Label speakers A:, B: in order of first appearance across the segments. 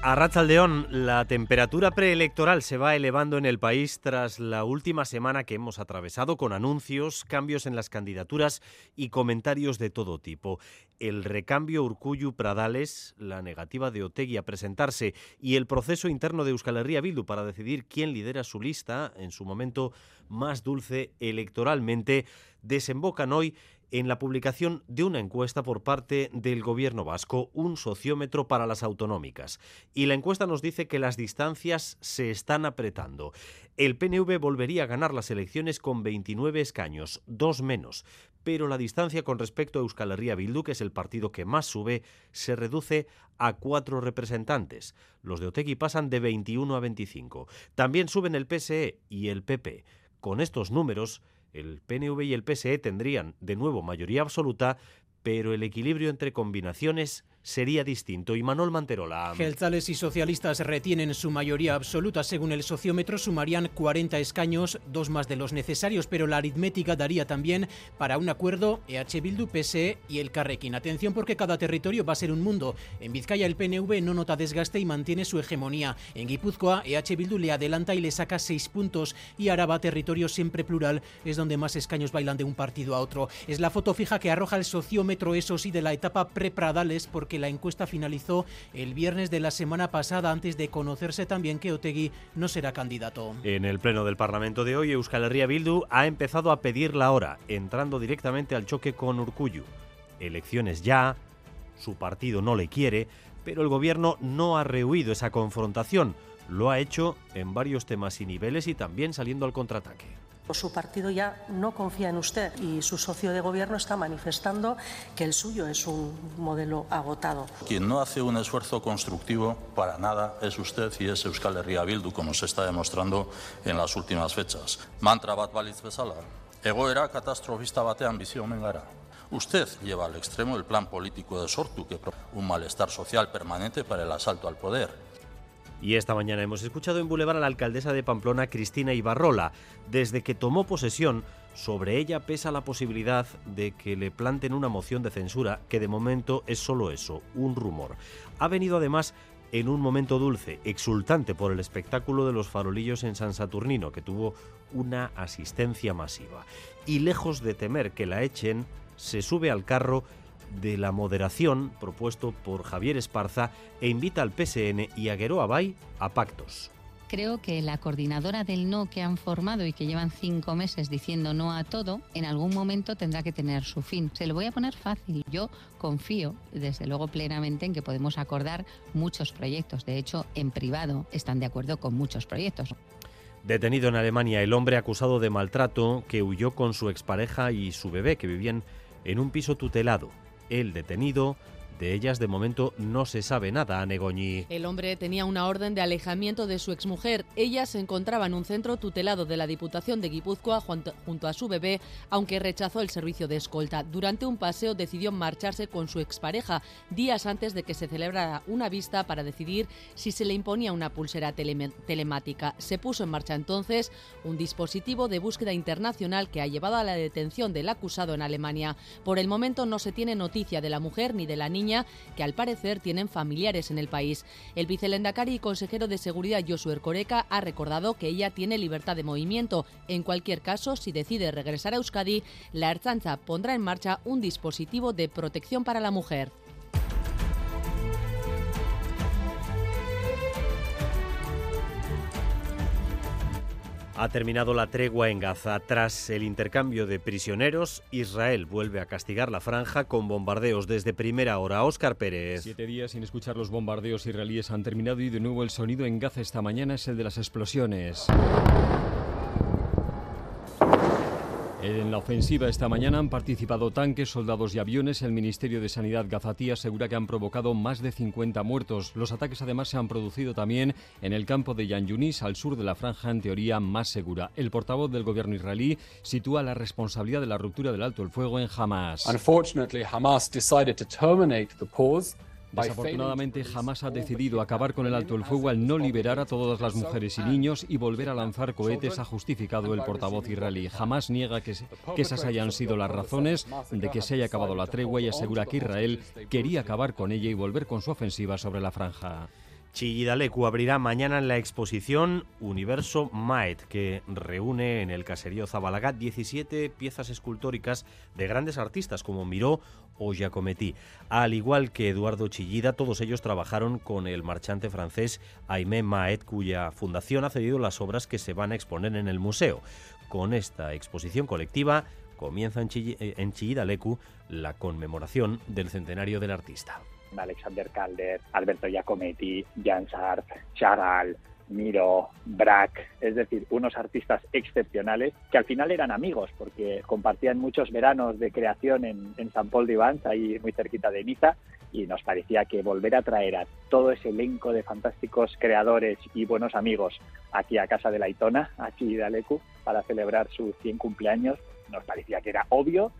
A: A Ratzaldeón, la temperatura preelectoral se va elevando en el país tras la última semana que hemos atravesado con anuncios, cambios en las candidaturas y comentarios de todo tipo. El recambio Urcuyu Pradales, la negativa de Otegui a presentarse y el proceso interno de Euskal Herria Bildu para decidir quién lidera su lista en su momento más dulce electoralmente desembocan hoy en la publicación de una encuesta por parte del gobierno vasco, un sociómetro para las autonómicas. Y la encuesta nos dice que las distancias se están apretando. El PNV volvería a ganar las elecciones con 29 escaños, dos menos, pero la distancia con respecto a Euskal Herria Bildu, que es el partido que más sube, se reduce a cuatro representantes. Los de Otegui pasan de 21 a 25. También suben el PSE y el PP. Con estos números, el PNV y el PSE tendrían de nuevo mayoría absoluta, pero el equilibrio entre combinaciones sería distinto. Y Manuel Manterola.
B: Gelzales y socialistas retienen su mayoría absoluta. Según el sociómetro, sumarían 40 escaños, dos más de los necesarios, pero la aritmética daría también para un acuerdo EH Bildu, PSE y el Carrequín. Atención porque cada territorio va a ser un mundo. En Vizcaya el PNV no nota desgaste y mantiene su hegemonía. En Guipúzcoa, EH Bildu le adelanta y le saca seis puntos. Y Araba, territorio siempre plural, es donde más escaños bailan de un partido a otro. Es la foto fija que arroja el sociómetro, eso sí, de la etapa pre-Pradales, porque la encuesta finalizó el viernes de la semana pasada antes de conocerse también que Otegui no será candidato.
A: En el pleno del Parlamento de hoy, Euskal Herria Bildu ha empezado a pedir la hora, entrando directamente al choque con Urcuyu. Elecciones ya, su partido no le quiere, pero el gobierno no ha rehuido esa confrontación. Lo ha hecho en varios temas y niveles y también saliendo al contraataque.
C: Su partido ya no confía en usted y su socio de gobierno está manifestando que el suyo es un modelo agotado.
D: Quien no hace un esfuerzo constructivo para nada es usted y es Euskal Herria Bildu, como se está demostrando en las últimas fechas. Mantra bat balitz bezala, egoera katastrofista batean bizi omen gara. Usted lleva al extremo el plan político de Sortu, que un malestar social permanente para el asalto al poder.
A: Y esta mañana hemos escuchado en Boulevard a la alcaldesa de Pamplona, Cristina Ibarrola. Desde que tomó posesión, sobre ella pesa la posibilidad de que le planten una moción de censura, que de momento es solo eso, un rumor. Ha venido además en un momento dulce, exultante por el espectáculo de los farolillos en San Saturnino, que tuvo una asistencia masiva. Y lejos de temer que la echen, se sube al carro de la moderación propuesto por Javier Esparza e invita al PSN y a Gueró Abay a pactos
E: creo que la coordinadora del no que han formado y que llevan cinco meses diciendo no a todo, en algún momento tendrá que tener su fin. Se lo voy a poner fácil. Yo confío, desde luego, plenamente en que podemos acordar muchos proyectos. De hecho, en privado están de acuerdo con muchos proyectos.
A: Detenido en Alemania el hombre acusado de maltrato que huyó con su expareja y su bebé que vivían en un piso tutelado el detenido de ellas de momento no se sabe nada, a Negoñi.
F: El hombre tenía una orden de alejamiento de su exmujer. Ella se encontraba en un centro tutelado de la Diputación de Guipúzcoa junto a su bebé, aunque rechazó el servicio de escolta. Durante un paseo decidió marcharse con su expareja, días antes de que se celebrara una vista para decidir si se le imponía una pulsera telemática. Se puso en marcha entonces un dispositivo de búsqueda internacional que ha llevado a la detención del acusado en Alemania. Por el momento no se tiene noticia de la mujer ni de la niña que al parecer tienen familiares en el país. El vicelendacari y consejero de Seguridad Josué Ercoreca ha recordado que ella tiene libertad de movimiento. En cualquier caso, si decide regresar a Euskadi, la Ertzaintza pondrá en marcha un dispositivo de protección para la mujer.
A: Ha terminado la tregua en Gaza. Tras el intercambio de prisioneros, Israel vuelve a castigar la franja con bombardeos desde primera hora. Óscar Pérez.
G: Siete días sin escuchar los bombardeos israelíes han terminado y de nuevo el sonido en Gaza esta mañana es el de las explosiones. En la ofensiva esta mañana han participado tanques, soldados y aviones. El Ministerio de Sanidad gazatí asegura que han provocado más de 50 muertos. Los ataques además se han producido también en el campo de Yan Yunis, al sur de la franja en teoría más segura. El portavoz del gobierno israelí sitúa la responsabilidad de la ruptura del alto el fuego en Hamas.
H: Unfortunately, Hamas decided to terminate the pause
G: Desafortunadamente, jamás ha decidido acabar con el alto el fuego al no liberar a todas las mujeres y niños y volver a lanzar cohetes, ha justificado el portavoz israelí. Jamás niega que, que esas hayan sido las razones de que se haya acabado la tregua y asegura que Israel quería acabar con ella y volver con su ofensiva sobre la franja.
A: Chillidalecu abrirá mañana la exposición Universo Maet, que reúne en el caserío Zabalaga 17 piezas escultóricas de grandes artistas como Miró o Giacometti. Al igual que Eduardo Chillida, todos ellos trabajaron con el marchante francés Aimé Maet, cuya fundación ha cedido las obras que se van a exponer en el museo. Con esta exposición colectiva comienza en, Chillidalecu la conmemoración del centenario del artista.
H: Alexander Calder, Alberto Giacometti, Jan Sarp, Chagall, Miro, Braque, es decir, unos artistas excepcionales que al final eran amigos porque compartían muchos veranos de creación en, en San Paul de Vans, ahí muy cerquita de Niza, y nos parecía que volver a traer a todo ese elenco de fantásticos creadores y buenos amigos aquí a casa de la Itona, aquí de Alecu, para celebrar su 100 cumpleaños, nos parecía que era obvio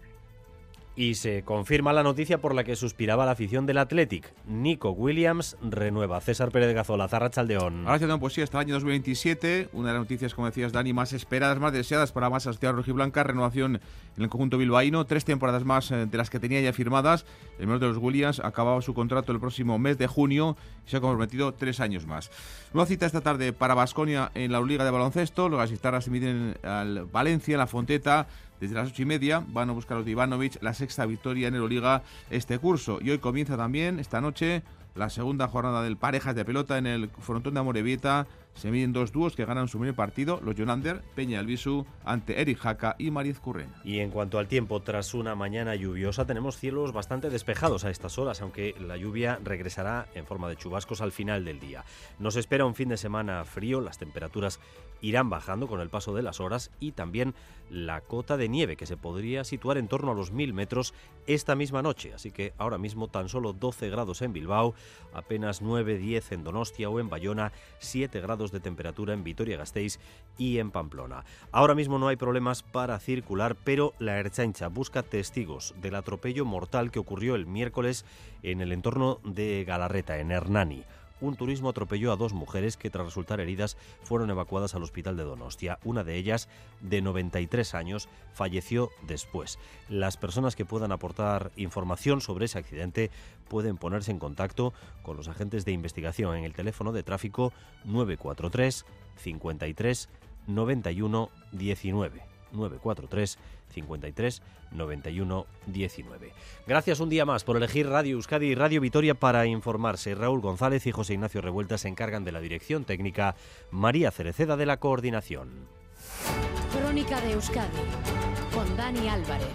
A: y se confirma la noticia por la que suspiraba la afición del Athletic. Nico Williams renueva. César Pérez Gazola, Zarra Chaldeón.
I: Ahora pues sí, hasta el año 2027. Una de las noticias, como decías, Dani, más esperadas, más deseadas para más Rojo rojiblanca. Renovación en el conjunto bilbaíno. Tres temporadas más eh, de las que tenía ya firmadas. El menor de los Williams acababa su contrato el próximo mes de junio y se ha comprometido tres años más. Nueva cita esta tarde para Basconia en la Liga de Baloncesto. Los asistarras se miden al Valencia, en la Fonteta. Desde las ocho y media van a buscar los de Ivanovic la sexta victoria en Euroliga este curso. Y hoy comienza también, esta noche, la segunda jornada del parejas de pelota en el frontón de Amorebieta. Se miden dos dúos que ganan su primer partido, los Jonander, Peña Albisu, ante Eric Jaca y Mariz Curren.
A: Y en cuanto al tiempo, tras una mañana lluviosa, tenemos cielos bastante despejados a estas horas, aunque la lluvia regresará en forma de chubascos al final del día. Nos espera un fin de semana frío, las temperaturas irán bajando con el paso de las horas y también la cota de nieve que se podría situar en torno a los 1000 metros esta misma noche. Así que ahora mismo tan solo 12 grados en Bilbao, apenas 9-10 en Donostia o en Bayona, 7 de temperatura en Vitoria-Gasteiz y en Pamplona. Ahora mismo no hay problemas para circular, pero la Erchancha busca testigos del atropello mortal que ocurrió el miércoles en el entorno de Galarreta, en Hernani un turismo atropelló a dos mujeres que tras resultar heridas fueron evacuadas al hospital de Donostia. Una de ellas, de 93 años, falleció después. Las personas que puedan aportar información sobre ese accidente pueden ponerse en contacto con los agentes de investigación en el teléfono de tráfico 943 53 91 19. 943 53 91 19. Gracias un día más por elegir Radio Euskadi y Radio Vitoria para informarse. Raúl González y José Ignacio Revuelta se encargan de la dirección técnica, María Cereceda de la coordinación.
J: Crónica de Euskadi con Dani Álvarez.